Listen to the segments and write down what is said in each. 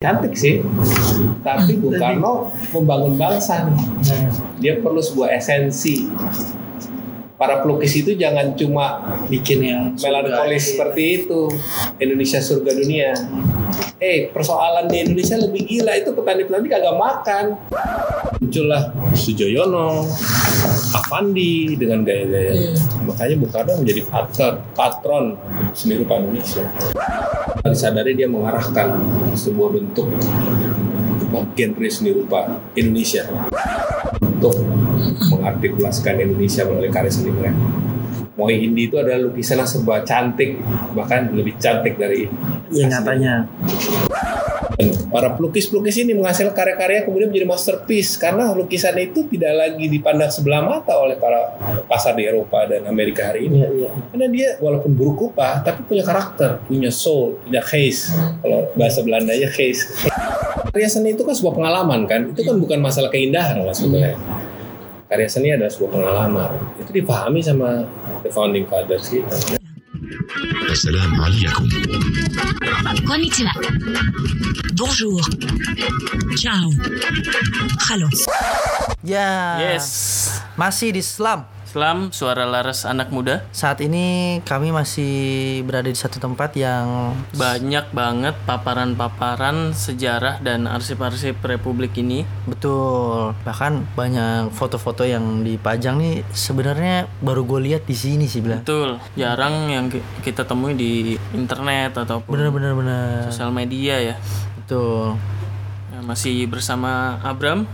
cantik sih. Tapi Bung Karno membangun bangsa nih. dia perlu sebuah esensi. Para pelukis itu jangan cuma bikin yang melankolis seperti itu. Indonesia surga dunia. Eh persoalan di Indonesia lebih gila. Itu petani-petani kagak makan. Muncullah Sujoyono Avandi dengan gaya-gaya. Makanya Bung Karno menjadi patron, patron seni rupa Indonesia. Disadari dia mengarahkan sebuah bentuk genre seni rupa Indonesia untuk mengartikulasikan Indonesia melalui karya seni mereka. Moi Indi itu adalah lukisan yang serba cantik, bahkan lebih cantik dari yang nyatanya. dan para pelukis-pelukis ini menghasilkan karya-karya kemudian menjadi masterpiece karena lukisan itu tidak lagi dipandang sebelah mata oleh para pasar di Eropa dan Amerika hari ini. Iya, iya. Karena dia walaupun buruk rupa tapi punya karakter, punya soul, punya case. Kalau bahasa Belandanya case. Karya seni itu kan sebuah pengalaman kan. Itu kan bukan masalah keindahan lah sebetulnya. Karya seni adalah sebuah pengalaman. Itu dipahami sama the founding fathers kita. Assalamu alaikum. Konnichiwa. Bonjour. Ciao. Halo. Ya. Yes. Masih di Slam. Islam, suara laras anak muda. saat ini kami masih berada di satu tempat yang Banyak banget paparan-paparan sejarah dan arsip-arsip Republik ini. betul bahkan banyak foto-foto yang dipajang nih sebenarnya baru gue lihat di sini sih bilang Betul, jarang yang ki- kita temui di internet ataupun bener-bener bener sosial media ya. betul Nah, masih bersama Abram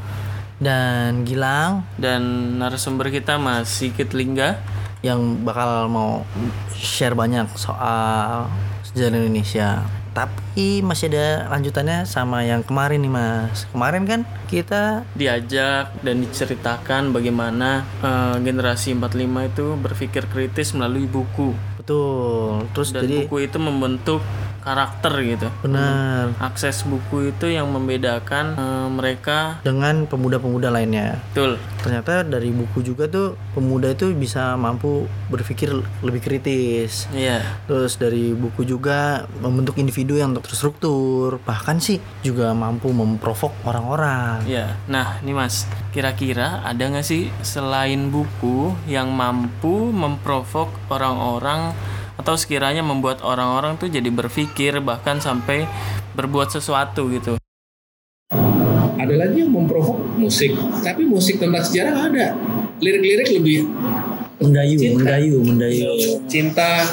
dan Gilang dan narasumber kita Mas Sigit Lingga. yang bakal mau share banyak soal sejarah Indonesia. Tapi masih ada lanjutannya sama yang kemarin nih mas. Kemarin kan kita diajak dan diceritakan bagaimana eh, generasi 45 itu berpikir kritis melalui buku betul. Terus dan jadi buku itu membentuk karakter gitu. benar Akses buku itu yang membedakan eh, mereka dengan pemuda-pemuda lainnya. betul Ternyata dari buku juga tuh pemuda itu bisa mampu berpikir lebih kritis. Iya, Terus dari buku juga membentuk individu yang terstruktur, bahkan sih juga mampu memprovok orang-orang. iya. Nah, ini Mas, kira-kira ada nggak sih selain buku yang mampu memprovok orang-orang atau sekiranya membuat orang-orang tuh jadi berpikir bahkan sampai berbuat sesuatu gitu. Ada lagi yang memprovok musik, tapi musik tentang sejarah nggak ada. Lirik-lirik lebih Mendayu, Cinta. mendayu, mendayu. cinta,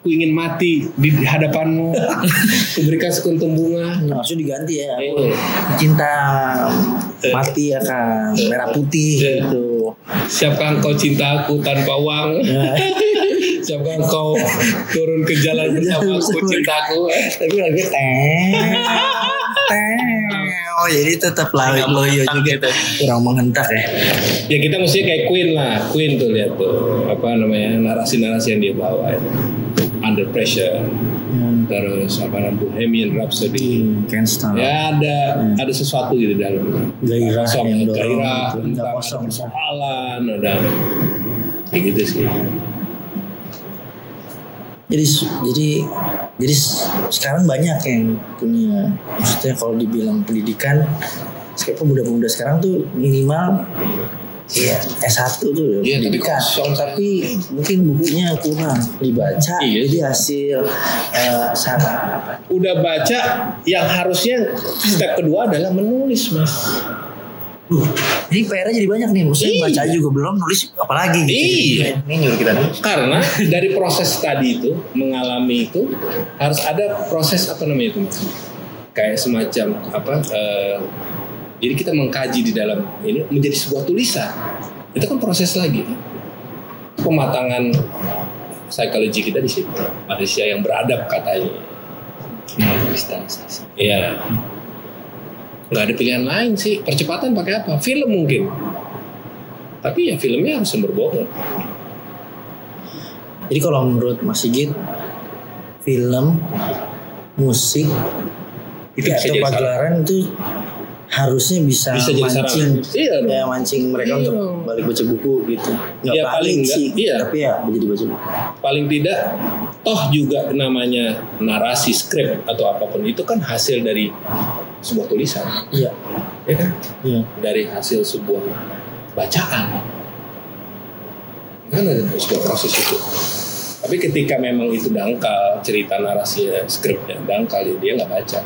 ku ingin mati di hadapanmu, kuberikan sekuntum bunga. Maksud diganti ya. Eh, Cinta mati akan merah putih gitu. Siapkah engkau cinta aku tanpa uang? Siapkah engkau turun ke jalan bersama aku cintaku? Tapi lagi teng, teng. Oh jadi tetap loyo, loyo juga kurang menghentak ya. Ya kita mesti kayak Queen lah, Queen tuh lihat tuh apa namanya narasi-narasi yang dia bawa itu. Under Pressure, terus apa namanya Bohemian Rhapsody. Can't stop. Ya ada ada sesuatu gitu dalam. Gairah Kosong, yang dorong gairah, gitu, entah kosong. ada persoalan, ada kayak gitu sih. Jadi jadi jadi sekarang banyak yang punya maksudnya kalau dibilang pendidikan pemuda-pemuda sekarang tuh minimal Iya, S1 tuh Iya, tapi pendidikan. kosong. Tapi mungkin bukunya kurang dibaca. Iya. Jadi hasil eh, sana apa? Udah baca yang harusnya step kedua adalah menulis mas. Duh, ini PR jadi banyak nih. Maksudnya Iya. baca juga belum nulis apalagi gitu. Iya. Ini nyuruh kita nulis. Karena dari proses tadi itu mengalami itu harus ada proses apa namanya itu mas? Kayak semacam apa? eh, jadi kita mengkaji di dalam ini menjadi sebuah tulisan. Itu kan proses lagi. Pematangan psikologi kita di situ. Manusia yang beradab katanya. Iya. Nggak ada pilihan lain sih. Percepatan pakai apa? Film mungkin. Tapi ya filmnya harus sumber bobot. Jadi kalau menurut Mas Sigit, film, musik, Itu ya, atau pagelaran itu harusnya bisa, Bisa jadi mancing. Iya ya mancing mereka Iya. untuk balik baca buku gitu. Nggak Ya, paling nggak, sih iya. tapi ya jadi baca buku. Paling tidak toh juga namanya narasi skrip atau apa pun itu kan hasil dari sebuah tulisan. Iya. Ya kan? Iya. Dari hasil sebuah bacaan. Kan ada sebuah proses itu. Tapi ketika memang itu dangkal cerita narasinya skripnya dangkal ya dia nggak baca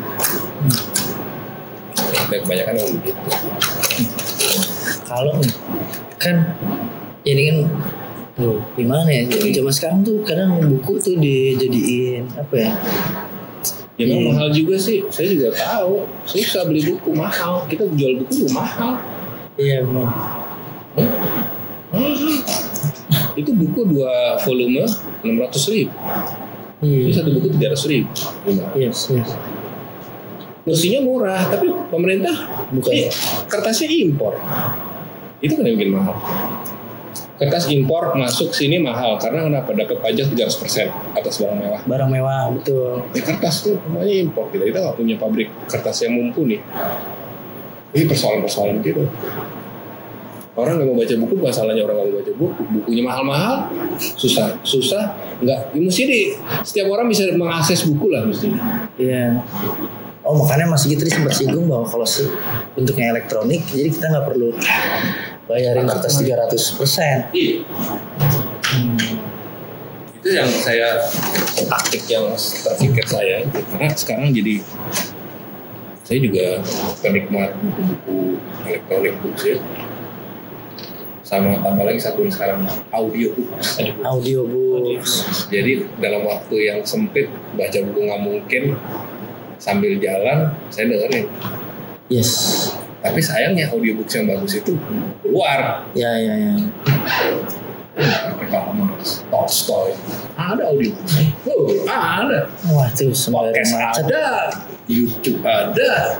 dan kebanyakan yang begitu kalau kan ini kan Tuh, gimana ya? Jadi zaman sekarang tuh kadang buku tuh dijadiin apa ya? ya memang Iya. mahal juga sih saya juga tahu susah beli buku mahal kita jual buku juga mahal Iya, memang. itu buku dua volume 600 ribu Iya. ini satu buku 300 ribu Yes, yes. Mestinya murah tapi pemerintah Bukan. eh, kertasnya impor. Itu kan yang bikin mahal. Kertas impor masuk sini mahal karena kenapa? Dapat pajak 300% atas barang mewah. Barang mewah, betul. ya kertas tuh semuanya impor. Kita kita nggak punya pabrik kertas yang mumpuni. Ini persoalan-persoalan gitu. Orang nggak mau baca buku bukan salahnya orang nggak mau baca buku. Bukunya mahal-mahal susah susah nggak. Ya mesti di setiap orang bisa mengakses buku lah mesti. Iya. Oh makanya Mas Gitri sempat singgung bahwa kalau bentuknya elektronik, jadi kita nggak perlu bayarin kertas 300 persen. Iya. Itu yang saya taktik yang terpikir saya karena sekarang jadi saya juga penikmat buku-buku elektronik books ya. Sama tambah lagi satu sekarang audio books. Audio books. Jadi dalam waktu yang sempit baca buku nggak mungkin sambil jalan saya dengerin. Yes. Tapi sayangnya audiobooks yang bagus itu keluar Ya ya ya. Tolstoy, ada audio. Oh, ada. Wah sembari Podcast ada, YouTube ada.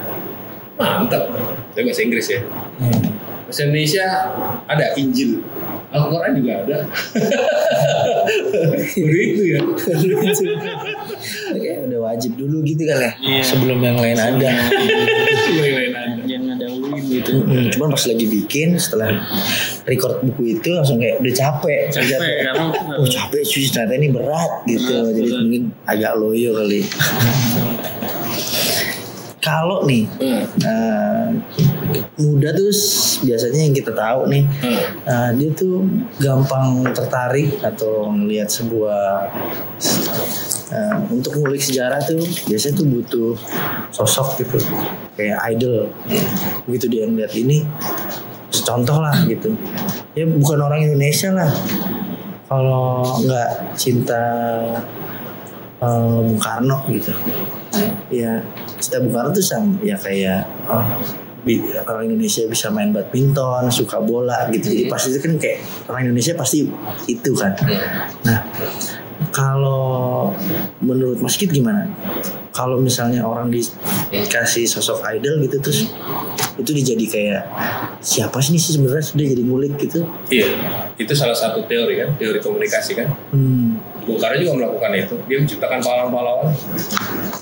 Mantap. Tapi bahasa Inggris ya. Hmm. Bahasa Indonesia ada Injil. Al-Quran juga ada. Begitu ya. Ini kayak udah wajib dulu gitu kali ya. Iya. Sebelum yang lain ada. Semua yang lain ada. Jangan dahuluin gitu. Mm-mm. Cuman pas lagi bikin setelah record buku itu langsung kayak udah capek. Capek karena Oh capek cuy ternyata ini berat gitu. Berat, Jadi berat. mungkin agak loyo kali. Kalau nih Hmm. eh, muda tuh biasanya yang kita tahu nih. Hmm. eh, dia tuh gampang tertarik atau melihat sebuah eh, untuk ngulik sejarah tuh biasanya tuh butuh sosok gitu. Kayak idol. Begitu dia ngeliat ini contoh lah gitu. Ya bukan orang Indonesia lah. Kalau nggak cinta eh, Bung Karno gitu. Ya cinta Bung Karno tuh sama ya kayak oh, orang Indonesia bisa main badminton suka bola gitu. Jadi pasti itu kan kayak orang Indonesia pasti itu kan. Nah kalau menurut Mas Kit gimana? Kalau misalnya orang dikasih sosok idol gitu terus itu dijadi kayak siapa sih ini sih sebenarnya? Sudah jadi ngulik gitu. Iya, itu salah satu teori kan, teori komunikasi kan. hmm. Bung Karno juga melakukan itu. Dia menciptakan pahlawan-pahlawan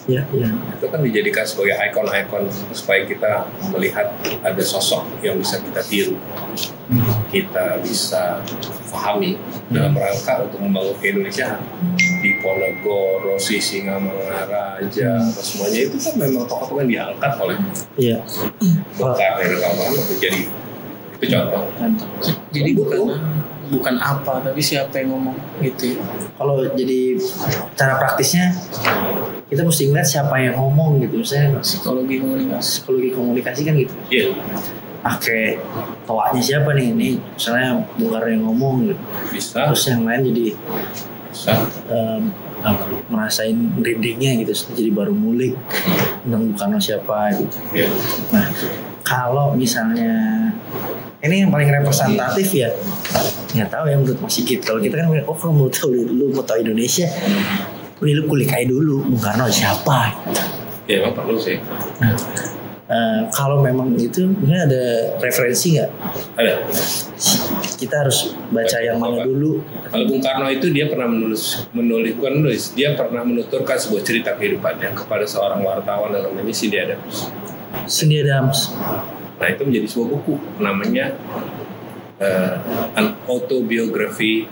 ya ya itu kan dijadikan sebagai ikon-ikon supaya kita melihat ada sosok yang bisa kita tiru, kita bisa pahami dalam rangka untuk membangun Indonesia di Ponegoro, Sisingamangaraja, atau semuanya. Itu kan memang tokoh-tokoh yang diangkat oleh ya Bung Karno dan kawan jadi itu contoh. Jadi bukan bukan apa tapi siapa yang ngomong gitu ya. kalau jadi cara praktisnya kita mesti ngeliat siapa yang ngomong gitu. Misalnya Psikologi komunikasi. psikologi komunikasi kan gitu. Iya, pakai toanya siapa nih? Ini misalnya Bung Karno yang ngomong gitu. Bisa, terus yang lain jadi bisa. em, apa, merasain merindingnya gitu. Jadi baru ngulik tentang Bung Karno siapa gitu. Ya. nah kalau misalnya ini yang paling representatif ya nggak tahu ya menurut Mas Sigit kalau kita kan oh kalau mau tahu dulu mau tahu Indonesia Udah lu kulik aja dulu Bung Karno siapa Ya emang perlu sih. Nah, eh, kalau memang itu sebenarnya ada referensi nggak? Ada. Kita harus baca yang mana dulu? Kalau Bung Karno itu dia pernah menulis, menulis bukan menulis, dia pernah menuturkan sebuah cerita kehidupannya kepada seorang wartawan yang namanya Cindy Adams. Cindy Adams. Nah itu menjadi sebuah buku namanya eh, An Autobiography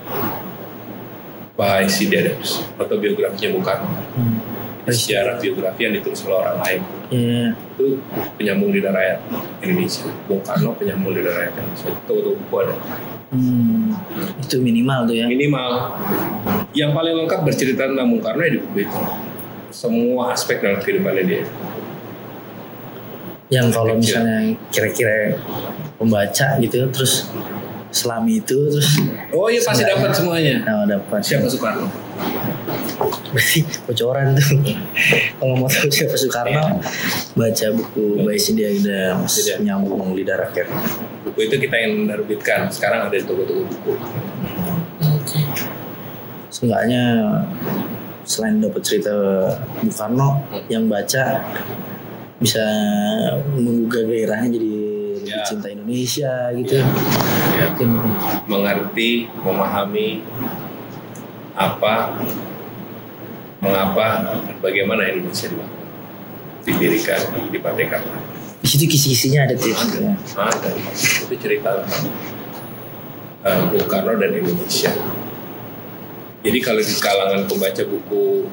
by Cindy Adams. Autobiografinya bukan Hmm. sejarah biografi yang ditulis oleh orang lain. Iya. Itu penyambung lidah rakyat Indonesia. Bung Karno penyambung lidah rakyat Indonesia. Itu itu buku ada. Hmm. Itu minimal tuh ya. Minimal yang paling lengkap bercerita tentang Bung Karno ya di buku itu. Semua aspek dalam kehidupannya dia. Yang kalau misalnya kira-kira pembaca gitu terus selami itu terus Oh iya pasti dapat semuanya. nah dapat Siapa Soekarno? berarti bocoran tuh kalau mau tahu siapa Soekarno baca buku Cindy Adams Iya. nyambung lidah rakyat Buku itu kita yang menerbitkan. Sekarang ada di toko-toko buku. seenggaknya selain dapat cerita Bung Karno yang baca bisa menggugah gairahnya jadi lebih Ya. cinta Indonesia gitu Ya. Mungkin mengerti, memahami apa, mengapa, bagaimana Indonesia dibangun, didirikan, dipatekan. di situ kisi-kisinya ada tuh ya. Ada itu cerita tentang eh, Bung Karno dan Indonesia. Jadi kalau di kalangan pembaca buku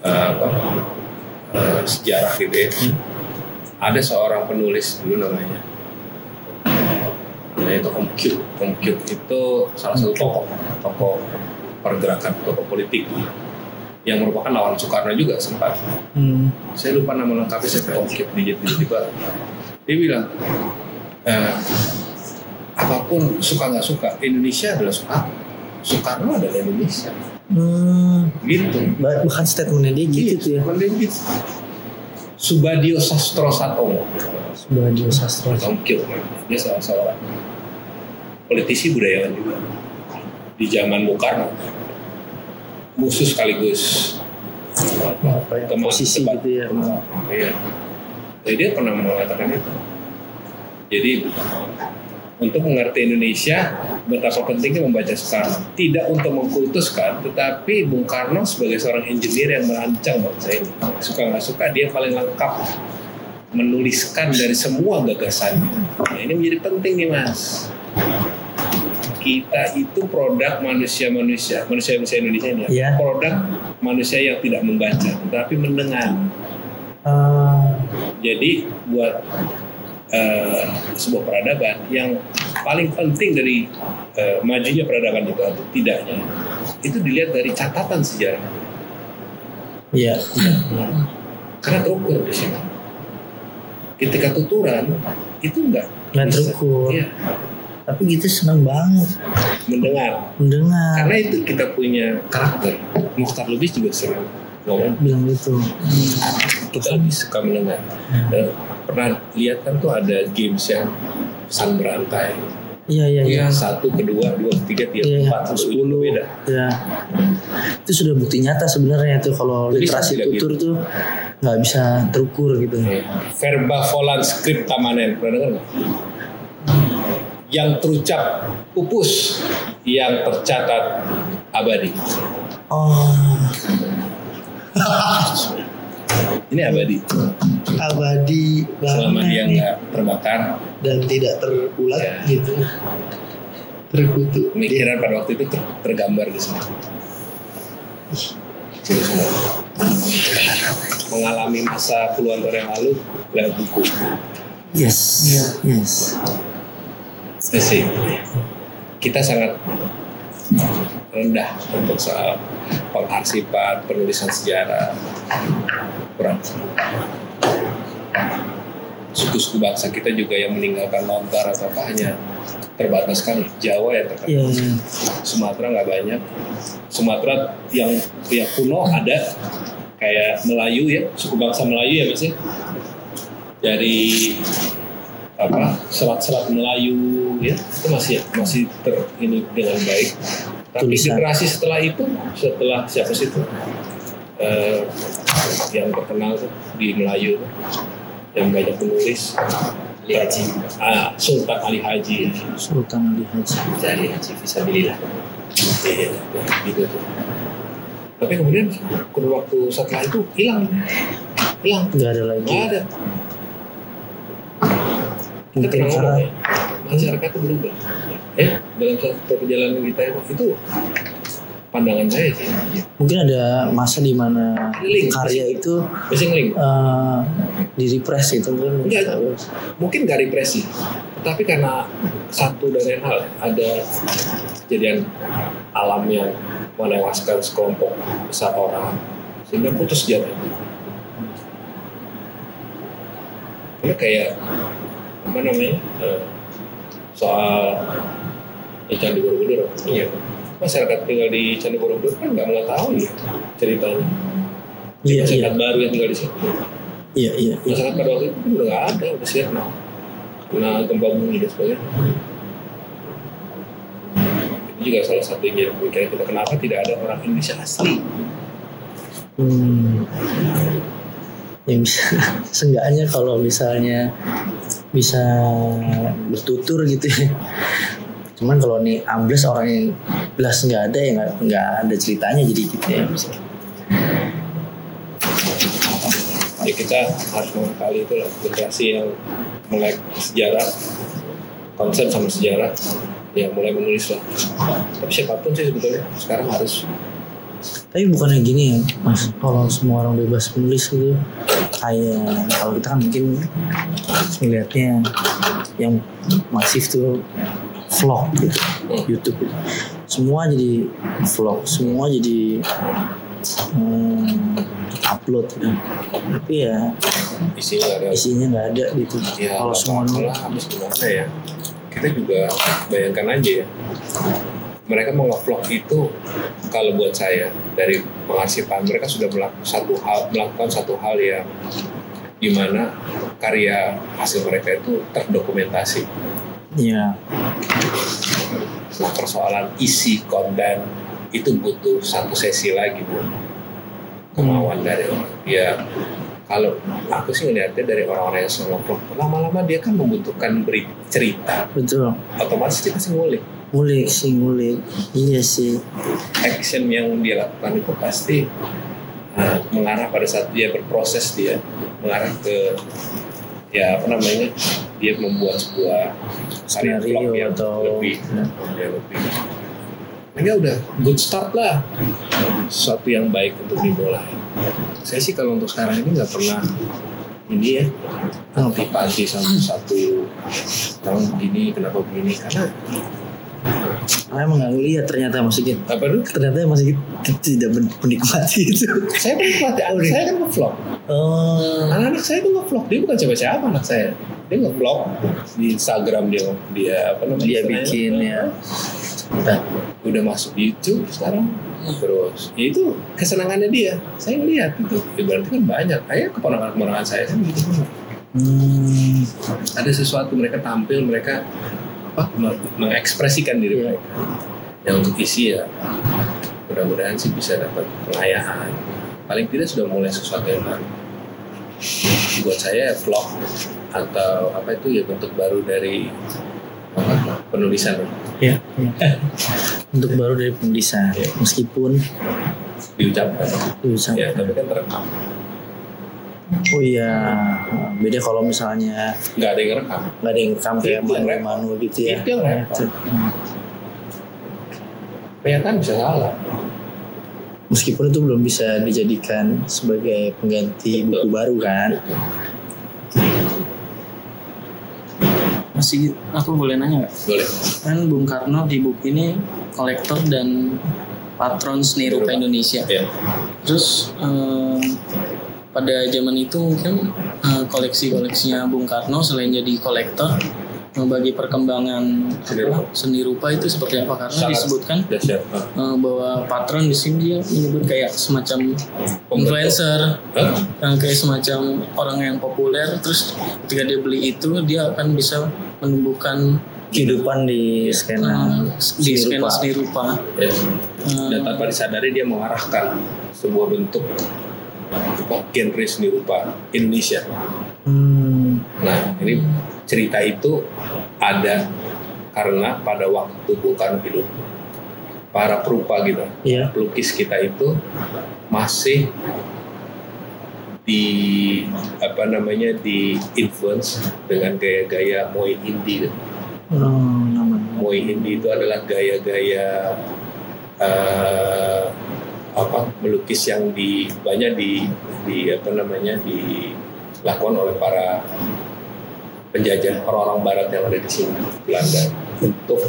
eh, apa sejarah gitu ya, ada seorang penulis dulu namanya, namanya itu Om Kyuk. Om Kyuk itu salah satu tokoh tokoh pergerakan tokoh politik yang merupakan lawan Soekarno juga sempat. Hmm. saya lupa nama lengkapnya saya Om Kyuk di tiba dia bilang eh, apa pun suka nggak suka Indonesia adalah Soekarno Soekarno adalah Indonesia Hmm. gitu Bah- bahkan statementnya dia gitu tuh ya gitu. Subadio Sastro Satomo Subadio Sastro Om Kyuk dia salah seorang politisi budayawan juga di zaman Bung Karno musuh sekaligus apa ya teman posisi debat. gitu ya Iya. Jadi dia pernah mengatakan itu. Jadi untuk mengerti Indonesia betapa pentingnya membaca Soekarno. Tidak untuk mengkultuskan, tetapi Bung Karno sebagai seorang engineer yang merancang bangsa ini. Suka nggak suka dia paling lengkap menuliskan dari semua gagasannya. Nah, ini menjadi penting nih mas. Kita itu produk manusia-manusia, manusia-manusia Indonesia ini, ya. Iya. produk manusia yang tidak membaca, tetapi mendengar. Ah, Jadi buat eh, sebuah peradaban yang paling penting dari eh, majunya peradaban itu atau tidaknya itu dilihat dari catatan sejarah iya karena terukur di sini. Ketika tuturan itu enggak nggak bisa. terukur Iya, tapi gitu senang banget mendengar. mendengar Karena itu kita punya karakter. Mukhtar Lubis juga sering ngomong bilang gitu kita lebih suka mendengar. Dan pernah lihat kan tuh ada games yang sang berantai. iya iya iya Ya, satu, kedua, dua, ketiga, tiga, Iya, empat, sepuluh. beda. ya itu sudah bukti nyata sebenarnya tuh kalau Jadi literasi tutur tuh nggak bisa terukur gitu Verba volant script tamanen, pernah dengar nggak? Yang terucap pupus, yang tercatat abadi. oh Ini abadi. abadi Selama banget dia nih. nggak terbakar, dan tidak terulat Ya. gitu terkutuk pemikiran pada waktu itu ter- tergambar di sana. Mengalami masa puluhan tahun yang lalu lewat buku. yes yes Itu sih. Kita sangat rendah untuk soal pengarsipan, penulisan sejarah. Kurang. Suku-suku bangsa kita juga yang meninggalkan lontar atau apa hanya terbatas sekali. Jawa yang terkenal. Iya, iya. Sumatera nggak banyak. Sumatera yang yang kuno ada kayak Melayu ya, suku bangsa Melayu ya mas ya. Dari apa selat-selat Melayu ya itu masih masih ter ini dengan baik. Tapi Tulisan. generasi setelah itu, setelah siapa sih itu eh, yang terkenal tuh di Melayu yang banyak penulis. Ali Haji. Ah Sultan Ali Haji. Sultan Ali Haji. Dari Haji Fisabilillah Iya, gitu tuh. Tapi kemudian kurun waktu setelah itu hilang, hilang, nggak ada lagi. Nggak ada. kita Mungkin pernah karena ya, masyarakat itu berubah. Eh, dalam satu perjalanan kita itu pandangan saya sih. mungkin ada masa di mana Link. karya itu Missing link. eh di repress gitu mungkin Enggak, mungkin gak represi, tapi karena satu dan lain hal ada kejadian alam yang menewaskan sekelompok besar orang sehingga putus jatuh. Ini kayak apa namanya eh, soal di Candi Borobudur, iya. Masyarakat tinggal di Candi Borobudur kan nggak mengetahui ceritanya. iya iya. Masyarakat baru yang tinggal di situ. Iya iya iya. masyarakat pada waktu itu udah nggak ada udah sirna kena gempa bumi dan sebagainya. Itu juga salah satu yang jadi pemikiran kita kenapa tidak ada orang Indonesia asli? Hmm. yang bisa. Seenggaknya kalau misalnya bisa bertutur gitu ya cuman kalau nih ambles orang yang belas nggak ada ya nggak ada ceritanya jadi gitu ya ya kita harus mengakali itu lah generasi yang melek sejarah konsep sama sejarah ya mulai menulis lah. Tapi siapa pun sih sebetulnya sekarang harus. Tapi bukannya gini ya mas kalau semua orang bebas menulis gitu kayak kalau kita kan mungkin melihatnya yang masif tuh vlog gitu. YouTube. Gitu. semua jadi vlog semua jadi hmm, upload. Gitu. tapi ya isinya ada. isinya nggak ada gitu. Ya kalau nggak semua lah, habis gimana ya? Kita juga bayangkan aja ya. Mereka mau nge-vlog itu kalau buat saya dari pengarsipan mereka sudah melakukan satu hal melakukan satu hal yang di mana karya hasil mereka itu terdokumentasi ya nah persoalan isi konten itu butuh satu sesi lagi bu. Kemauan dari orang. Ya kalau aku sih ngeliatnya dari orang-orang yang vlog lama-lama dia kan membutuhkan beri cerita. Betul. Otomatis dia pasti ngulik. Ngulik sih ngulik. Iya sih. Action yang dia lakukan itu pasti uh, mengarah pada saat dia berproses dia mengarah ke ya apa namanya dia membuat sebuah Skenario yang atau- lebih ya. lebih ini udah good start lah. Sesuatu yang baik untuk dimulai. Saya sih kalau untuk sekarang ini nggak pernah ini ya. Antipati sama satu tahun begini kenapa begini? Karena Saya emang nggak ngeliat ternyata Mas Sigit apa dulu ternyata Mas Sigit tidak men- menikmati itu. Saya menikmati saya kan nge-vlog. Oh. Anak-anak saya tuh nge-vlog. Dia bukan siapa-siapa anak saya. Dia nge-vlog di Instagram dia dia apa namanya dia bikin ya. Nah, udah masuk YouTube sekarang. Terus ya itu kesenangannya dia. Saya ngeliat itu. Ya, berarti kan banyak. Kayak keponakan-keponakan saya kan gitu hmm, ada sesuatu mereka tampil mereka apa? Meng- mengekspresikan diri Iya. mereka. Ya untuk isi ya mudah-mudahan sih bisa dapat pengayaan paling tidak sudah mulai sesuatu yang baru. Buat saya vlog atau apa itu ya bentuk baru dari apa, penulisan. Ya, ya. untuk baru dari penulisan. Iya. meskipun diucapkan. Bisa ya tapi kan terekam oh iya beda kalau misalnya nggak ada yang rekam nggak ada yang rekam kayak Itu yang manual rekam. manual gitu ya Itu yang. Hmm. penyataan bisa salah meskipun itu belum bisa dijadikan sebagai pengganti buku baru kan Masih aku boleh nanya nggak? boleh Kan Bung Karno di buku ini kolektor dan patron seni rupa Indonesia. ya Terus eh, pada zaman itu mungkin eh, koleksi-koleksinya Bung Karno selain jadi kolektor bagi perkembangan Seni apa, rupa. seni rupa itu seperti apa? Karena Sangat disebutkan eh, bahwa patron di sini dia menyebut kayak semacam influencer yang kayak semacam orang yang populer terus ketika dia beli itu dia akan bisa menumbuhkan kehidupan di skena eh, di seni skena rupa. seni rupa. ya. Eh, dan tanpa disadari dia mengarahkan sebuah bentuk apa, genre seni rupa Indonesia Hmm, nah ini cerita itu ada karena pada waktu Bung Karno hidup para perupa gitu Iya. pelukis kita itu masih di apa namanya di influence dengan gaya-gaya Moe Hindi. Oh, nama. Moe Hindi itu adalah gaya-gaya eh, apa melukis yang di banyak di di apa namanya dilakukan oleh para penjajah orang-orang Barat yang ada di sini Belanda untuk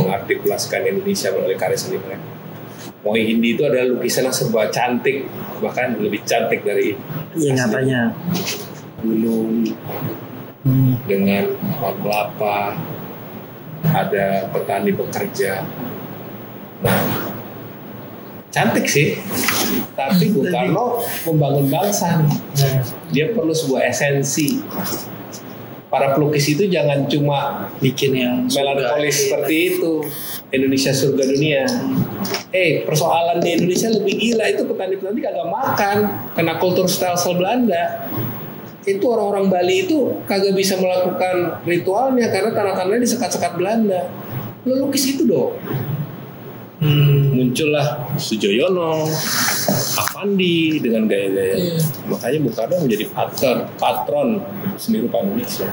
mengartikulasikan Indonesia melalui karya seni mereka. Moe Hindi itu adalah lukisan yang serba cantik bahkan lebih cantik dari Iya nyatanya. gunung Hmm. dengan pohon kelapa, ada petani bekerja. Nah, cantik sih, tapi Bung Karno membangun bangsa. Dia perlu sebuah esensi. Para pelukis itu jangan cuma bikin yang melankolis seperti itu. Indonesia surga dunia. Eh, persoalan di Indonesia lebih gila itu petani-petani kagak makan kena kultur style-style Belanda. Itu orang-orang Bali itu kagak bisa melakukan ritualnya karena tanah-tanahnya disekat-sekat Belanda. Lu lukis itu dong. Hmm. Muncullah Sujoyono, Avandi dengan gaya-gaya. Makanya Bung Karno menjadi patron, patron seni rupa Indonesia.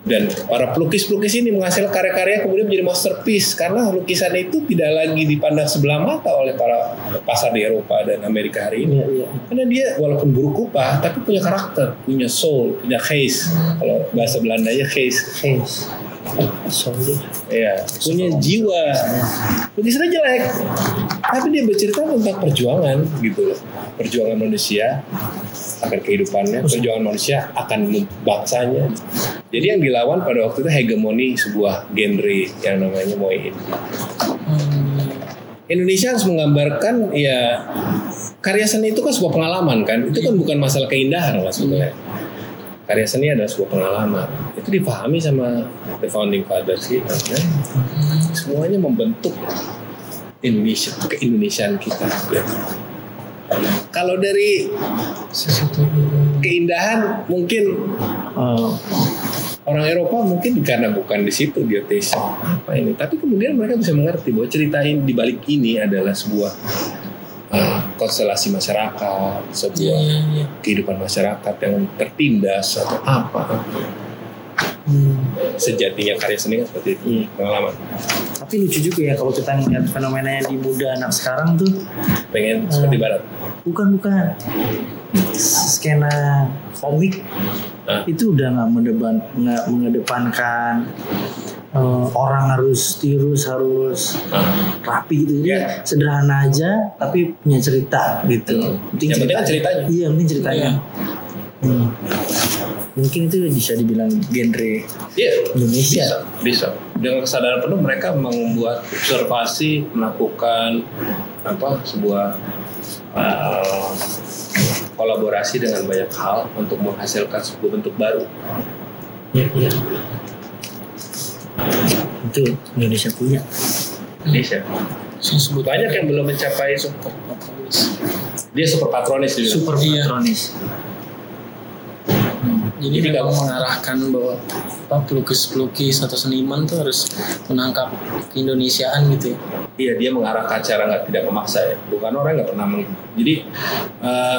Dan para pelukis-pelukis ini menghasilkan karya-karya kemudian menjadi masterpiece karena lukisan itu tidak lagi dipandang sebelah mata oleh para pasar di Eropa dan Amerika hari ini. Iya, iya. Karena dia walaupun buruk rupa tapi punya karakter, punya soul, punya case. Kalau bahasa Belandanya case. Hey. Iya, punya jiwa. Lukisannya jelek, tapi dia bercerita tentang perjuangan gitu loh. Perjuangan manusia akan kehidupannya, perjuangan manusia akan bangsanya. Jadi yang dilawan pada waktu itu hegemoni sebuah genre yang namanya Moe Hindi. Indonesia harus menggambarkan ya karya seni itu kan sebuah pengalaman kan. Itu kan bukan masalah keindahan lah sebetulnya. Karya seni adalah sebuah pengalaman. Itu dipahami sama the founding fathers kita. kan. Semuanya membentuk Indonesia, keindonesiaan kita. ya. Kalau dari keindahan mungkin Oh, orang Eropa mungkin karena bukan di situ dia tes apa ini tapi kemudian mereka bisa mengerti bahwa ceritain di balik ini adalah sebuah uh, konstelasi masyarakat sebuah Iya, kehidupan masyarakat yang tertindas atau apa hmm. sejatinya karya seni kan seperti itu Iya. pengalaman Tapi lucu juga ya kalau kita ngeliat fenomenanya di muda anak sekarang tuh pengen seperti barat bukan bukan skena komik Hah? itu udah nggak mengedepankan eh, orang harus tirus harus rapi gitu. Jadi Iya. sederhana aja tapi punya cerita gitu. Yang penting kan ceritanya. iya penting ceritanya. Hmm. mungkin itu bisa dibilang genre iya. Indonesia. Bisa bisa. Dengan kesadaran penuh mereka membuat observasi melakukan apa sebuah uh, kolaborasi dengan banyak hal untuk menghasilkan sebuah bentuk baru. Iya, iya. Itu Indonesia punya Indonesia Disebut banyak yang belum mencapai dia super patronis juga. super Iya. patronis Jadi, Jadi memang kalau- mengarahkan bahwa apa pelukis-pelukis atau seniman tuh harus menangkap keindonesiaan gitu ya. Iya dia mengarahkan cara nggak tidak memaksa ya. Bukan orang nggak pernah meng. Jadi eh,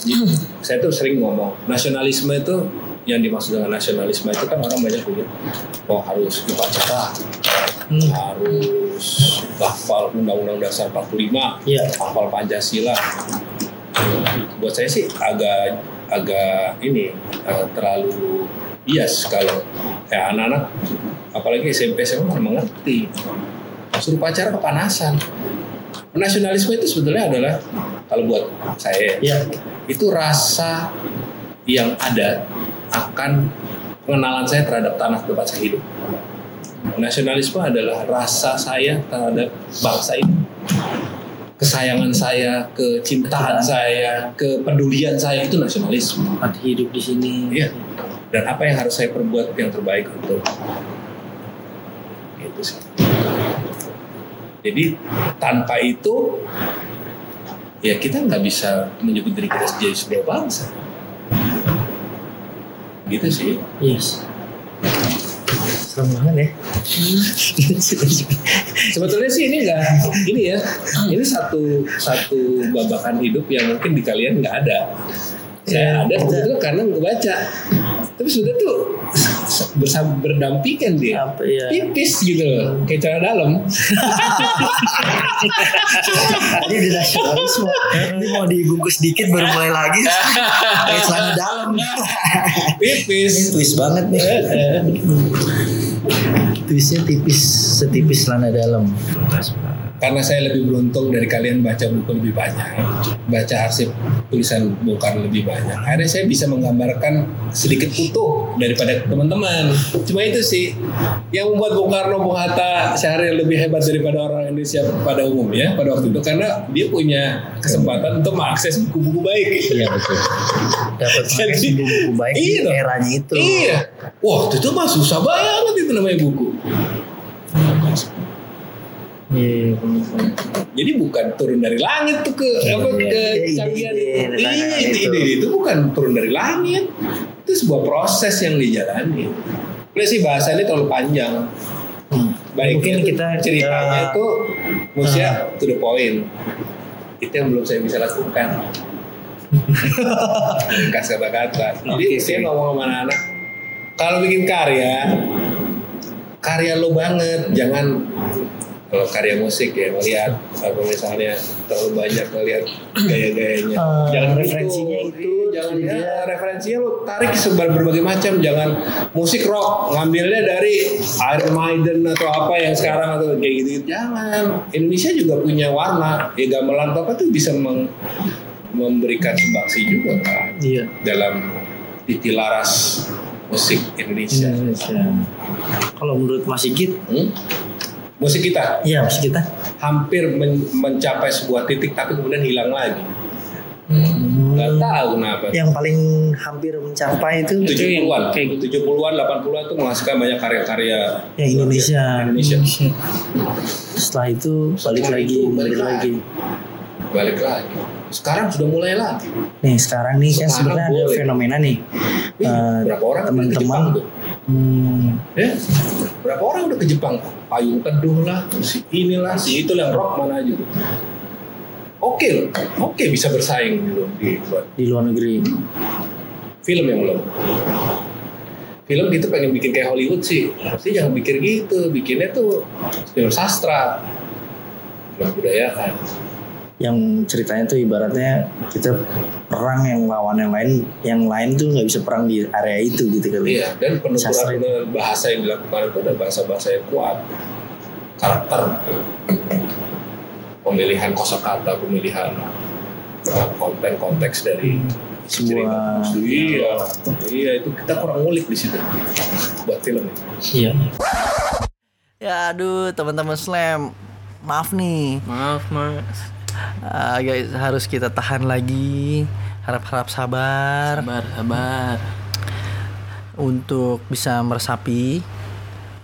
jadi saya tuh sering ngomong nasionalisme itu yang dimaksud dengan nasionalisme itu kan orang banyak punya oh harus dibaca Hmm. harus hafal undang-undang dasar 45 Iya. hafal Pancasila buat saya sih agak agak ini eh, terlalu bias kalau ya anak-anak apalagi SMP SMA kan mengerti suruh pacaran kepanasan nasionalisme itu sebetulnya adalah kalau buat saya Iya. itu rasa yang ada akan pengenalan saya terhadap tanah tempat saya hidup. Nasionalisme adalah rasa saya terhadap bangsa ini. Kesayangan saya, kecintaan saya, kepedulian saya itu nasionalisme. tempat hidup di sini Iya. Dan apa yang harus saya perbuat yang terbaik untuk itu sih. Jadi tanpa itu ya kita nggak bisa menyebut diri kita sebagai sebuah bangsa. Gitu sih. yes serem banget ya Sebetulnya sih ini enggak ini ya. Ini satu satu babakan hidup yang mungkin di kalian nggak ada. Saya ada Kita- kebetulan karena ngebaca. Tapi sudah tuh bersama berdampingan dia. Apa ya? Tipis gitu loh, kayak celana dalam. Tadi udah nasionalisme. Ini mau dibungkus dikit baru mulai lagi. Kayak celana dalam. Tipis. Twist banget nih. Twistnya tipis, setipis celana dalam. Karena saya lebih beruntung dari kalian baca buku lebih banyak, baca arsip tulisan Bung Karno lebih banyak. Akhirnya saya bisa menggambarkan sedikit utuh daripada teman-teman. Cuma itu sih yang membuat Bung Karno, Bung Hatta, Syahril lebih hebat daripada orang Indonesia pada umumnya pada waktu itu karena dia punya kesempatan untuk mengakses buku-buku baik. Iya betul. Dapat Jadi, buku baik iya di eranya itu. Iya. Wah, itu mah susah banget itu namanya buku. Iya. Jadi bukan turun dari langit tuh ke apa Iya, ke iya, canggihan. Iya, ide, itu. bukan turun dari langit. Itu sebuah proses yang dijalani. Udah sih bahasa ini terlalu panjang. Hmm. Baik Mungkin itu kita ceritanya itu maksudnya to the point. Itu yang belum saya bisa lakukan. Kas kata-kata. Jadi Oke, saya ngomong sama anak-anak, kalau bikin karya, karya lo banget, jangan kalau karya musik ya melihat apa misalnya terlalu banyak melihat gaya-gayanya. Eh, jangan referensinya gitu. itu, Iya, jangan dia- ya, referensinya lo tarik sebar berbagai macam. Jangan musik rock ngambilnya dari Iron Maiden atau apa yang sekarang atau kayak gitu jangan. Indonesia juga punya warna. Ya gamelan apa tuh bisa meng- memberikan sumbangsi juga kan? Iya. dalam titi laras musik Indonesia. Indonesia. Kalau menurut Mas Sigit, Hmm? Musik kita iya Mas kita. hampir men- mencapai sebuah titik tapi kemudian hilang lagi. Hmm. Gak tahu kenapa. Yang paling hampir mencapai itu 70-an, kayak 70-an, 80-an tuh menghasilkan banyak karya-karya yang Indonesia. Indonesia. Setelah itu balik Setelah lagi, itu balik balik lagi. Balik lagi. Sekarang sudah mulai lagi. Nih sekarang nih kan Sekarang sebenarnya ada fenomena nih. Ih, Eh, berapa orang teman-teman. Hmm, Ya? Berapa orang udah ke Jepang? Payung teduh lah, si inilah, si itu yang rock mana aja. Oke oke bisa bersaing di buat di luar negeri. film yang belum film gitu pengen bikin kayak Hollywood sih pasti jangan pikir gitu bikinnya tuh film sastra film budaya yang ceritanya tuh ibaratnya kita perang yang lawan yang lain yang lain tuh nggak bisa perang di area itu gitu kali. Iya dan penuturan dengan bahasa yang dilakukan itu ada bahasa-bahasa yang kuat. Karakter. Pemilihan kosakata pemilihan uh, konten konteks dari Sebuah- cerita. iya iya itu kita kurang ngulik di situ. Buat film itu iya. Ya aduh teman-teman slam maaf nih. Maaf mas. Ah, guys harus kita tahan lagi harap-harap sabar Sabar, sabar. untuk bisa meresapi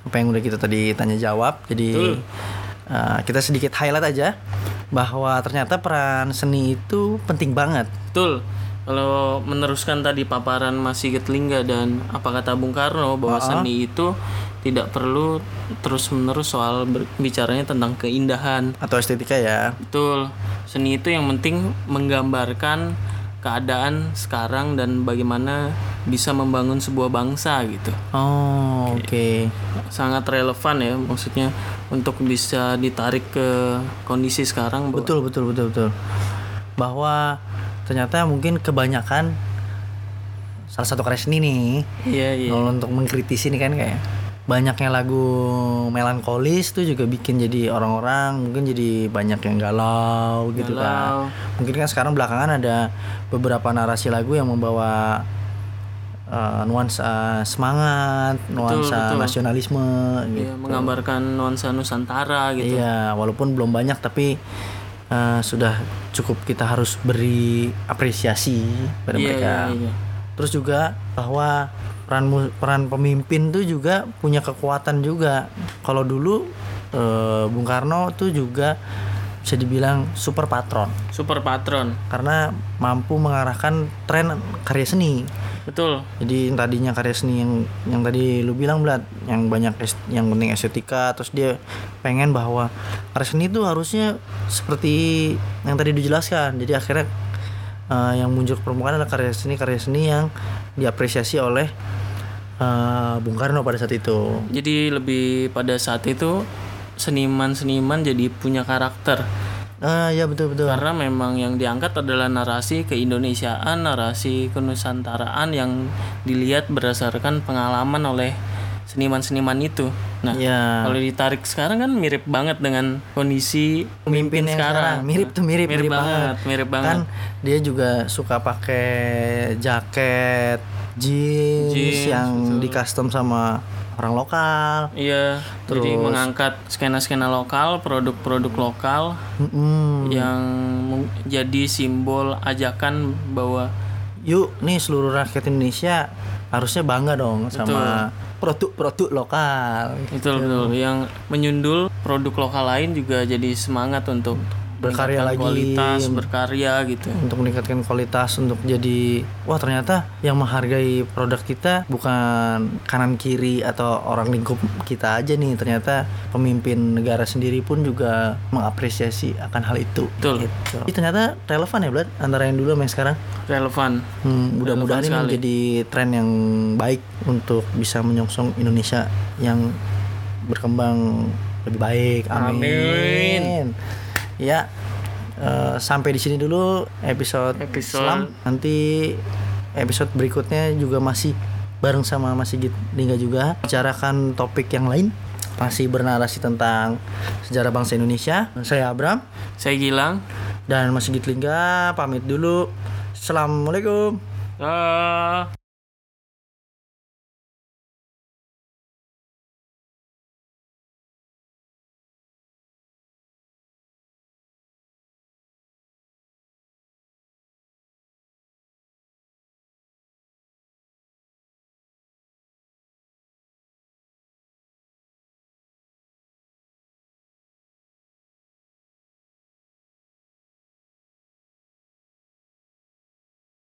apa yang udah kita tadi tanya jawab. Jadi Betul. uh, kita sedikit highlight aja bahwa ternyata peran seni itu penting banget. Betul. Kalau meneruskan tadi paparan Mas Sigit Lingga dan apa kata Bung Karno bahwa Ah. seni itu tidak perlu terus-menerus soal ber- bicaranya tentang keindahan. Atau estetika ya. Betul. Seni itu yang penting menggambarkan keadaan sekarang dan bagaimana bisa membangun sebuah bangsa gitu. Oh, oke. Sangat relevan ya maksudnya untuk bisa ditarik ke kondisi sekarang. bahwa- Betul, betul, betul, betul. Bahwa ternyata mungkin kebanyakan salah satu karya seni nih iya. kalau untuk mengkritisi ini kan kayak banyaknya lagu melankolis tuh juga bikin jadi orang-orang mungkin jadi banyak yang galau gitu Galau. kan. Mungkin kan sekarang belakangan ada beberapa narasi lagu yang membawa uh, nuansa semangat, nuansa betul. nasionalisme gitu. Iya, menggambarkan nuansa Nusantara gitu. Iya, walaupun belum banyak tapi uh, sudah cukup kita harus beri apresiasi pada Iya, mereka. iya, iya. Terus juga bahwa peran peran pemimpin tuh juga punya kekuatan juga. Kalau dulu eh, Bung Karno tuh juga bisa dibilang super patron Super patron. karena mampu mengarahkan tren karya seni. Betul. Jadi yang tadinya karya seni yang yang tadi lu bilang Blat, yang banyak est- yang penting estetika, terus dia pengen bahwa karya seni itu harusnya seperti yang tadi dijelaskan. Jadi akhirnya eh, yang muncul ke permukaan adalah karya seni karya seni yang diapresiasi oleh eh, Bung Karno pada saat itu. Jadi lebih pada saat itu seniman-seniman jadi punya karakter Ah ya betul betul. karena memang yang diangkat adalah narasi keindonesiaan, narasi kenusantaraan yang dilihat berdasarkan pengalaman oleh seniman-seniman itu. Nah, Ya. kalau ditarik sekarang kan mirip banget dengan kondisi Pemimpin pemimpin sekarang. sekarang mirip tuh mirip mirip, banget, mirip banget. Kan dia juga suka pakai jaket jeans, Jeans, yang betul. di custom sama orang lokal. Iya, jadi Terus- mengangkat skena-skena lokal, produk-produk lokal Mm-mm. yang jadi simbol ajakan bahwa Yuk nih seluruh rakyat Indonesia harusnya bangga dong sama produk-produk lokal. itu betul yang menyundul produk lokal lain juga jadi semangat untuk Berkarya lagi. kualitas berkarya gitu untuk meningkatkan kualitas untuk jadi wah ternyata yang menghargai produk kita bukan kanan kiri atau orang lingkup kita aja nih ternyata pemimpin negara sendiri pun juga mengapresiasi akan hal itu Betul. gitu. Jadi ternyata relevan ya Blad antara yang dulu sama yang sekarang relevan Hmm, mudah-mudahan ini menjadi tren yang baik untuk bisa menyongsong Indonesia yang berkembang lebih baik. Amin. Amin. Ya, eh, sampai di sini dulu episode, Episode. Islam. Nanti episode berikutnya juga masih bareng sama Mas Sigit Lingga juga bicarakan topik yang lain masih bernarasi tentang sejarah bangsa Indonesia. Saya Abram saya Gilang dan Mas Sigit Lingga pamit dulu. Assalamualaikum. Ah.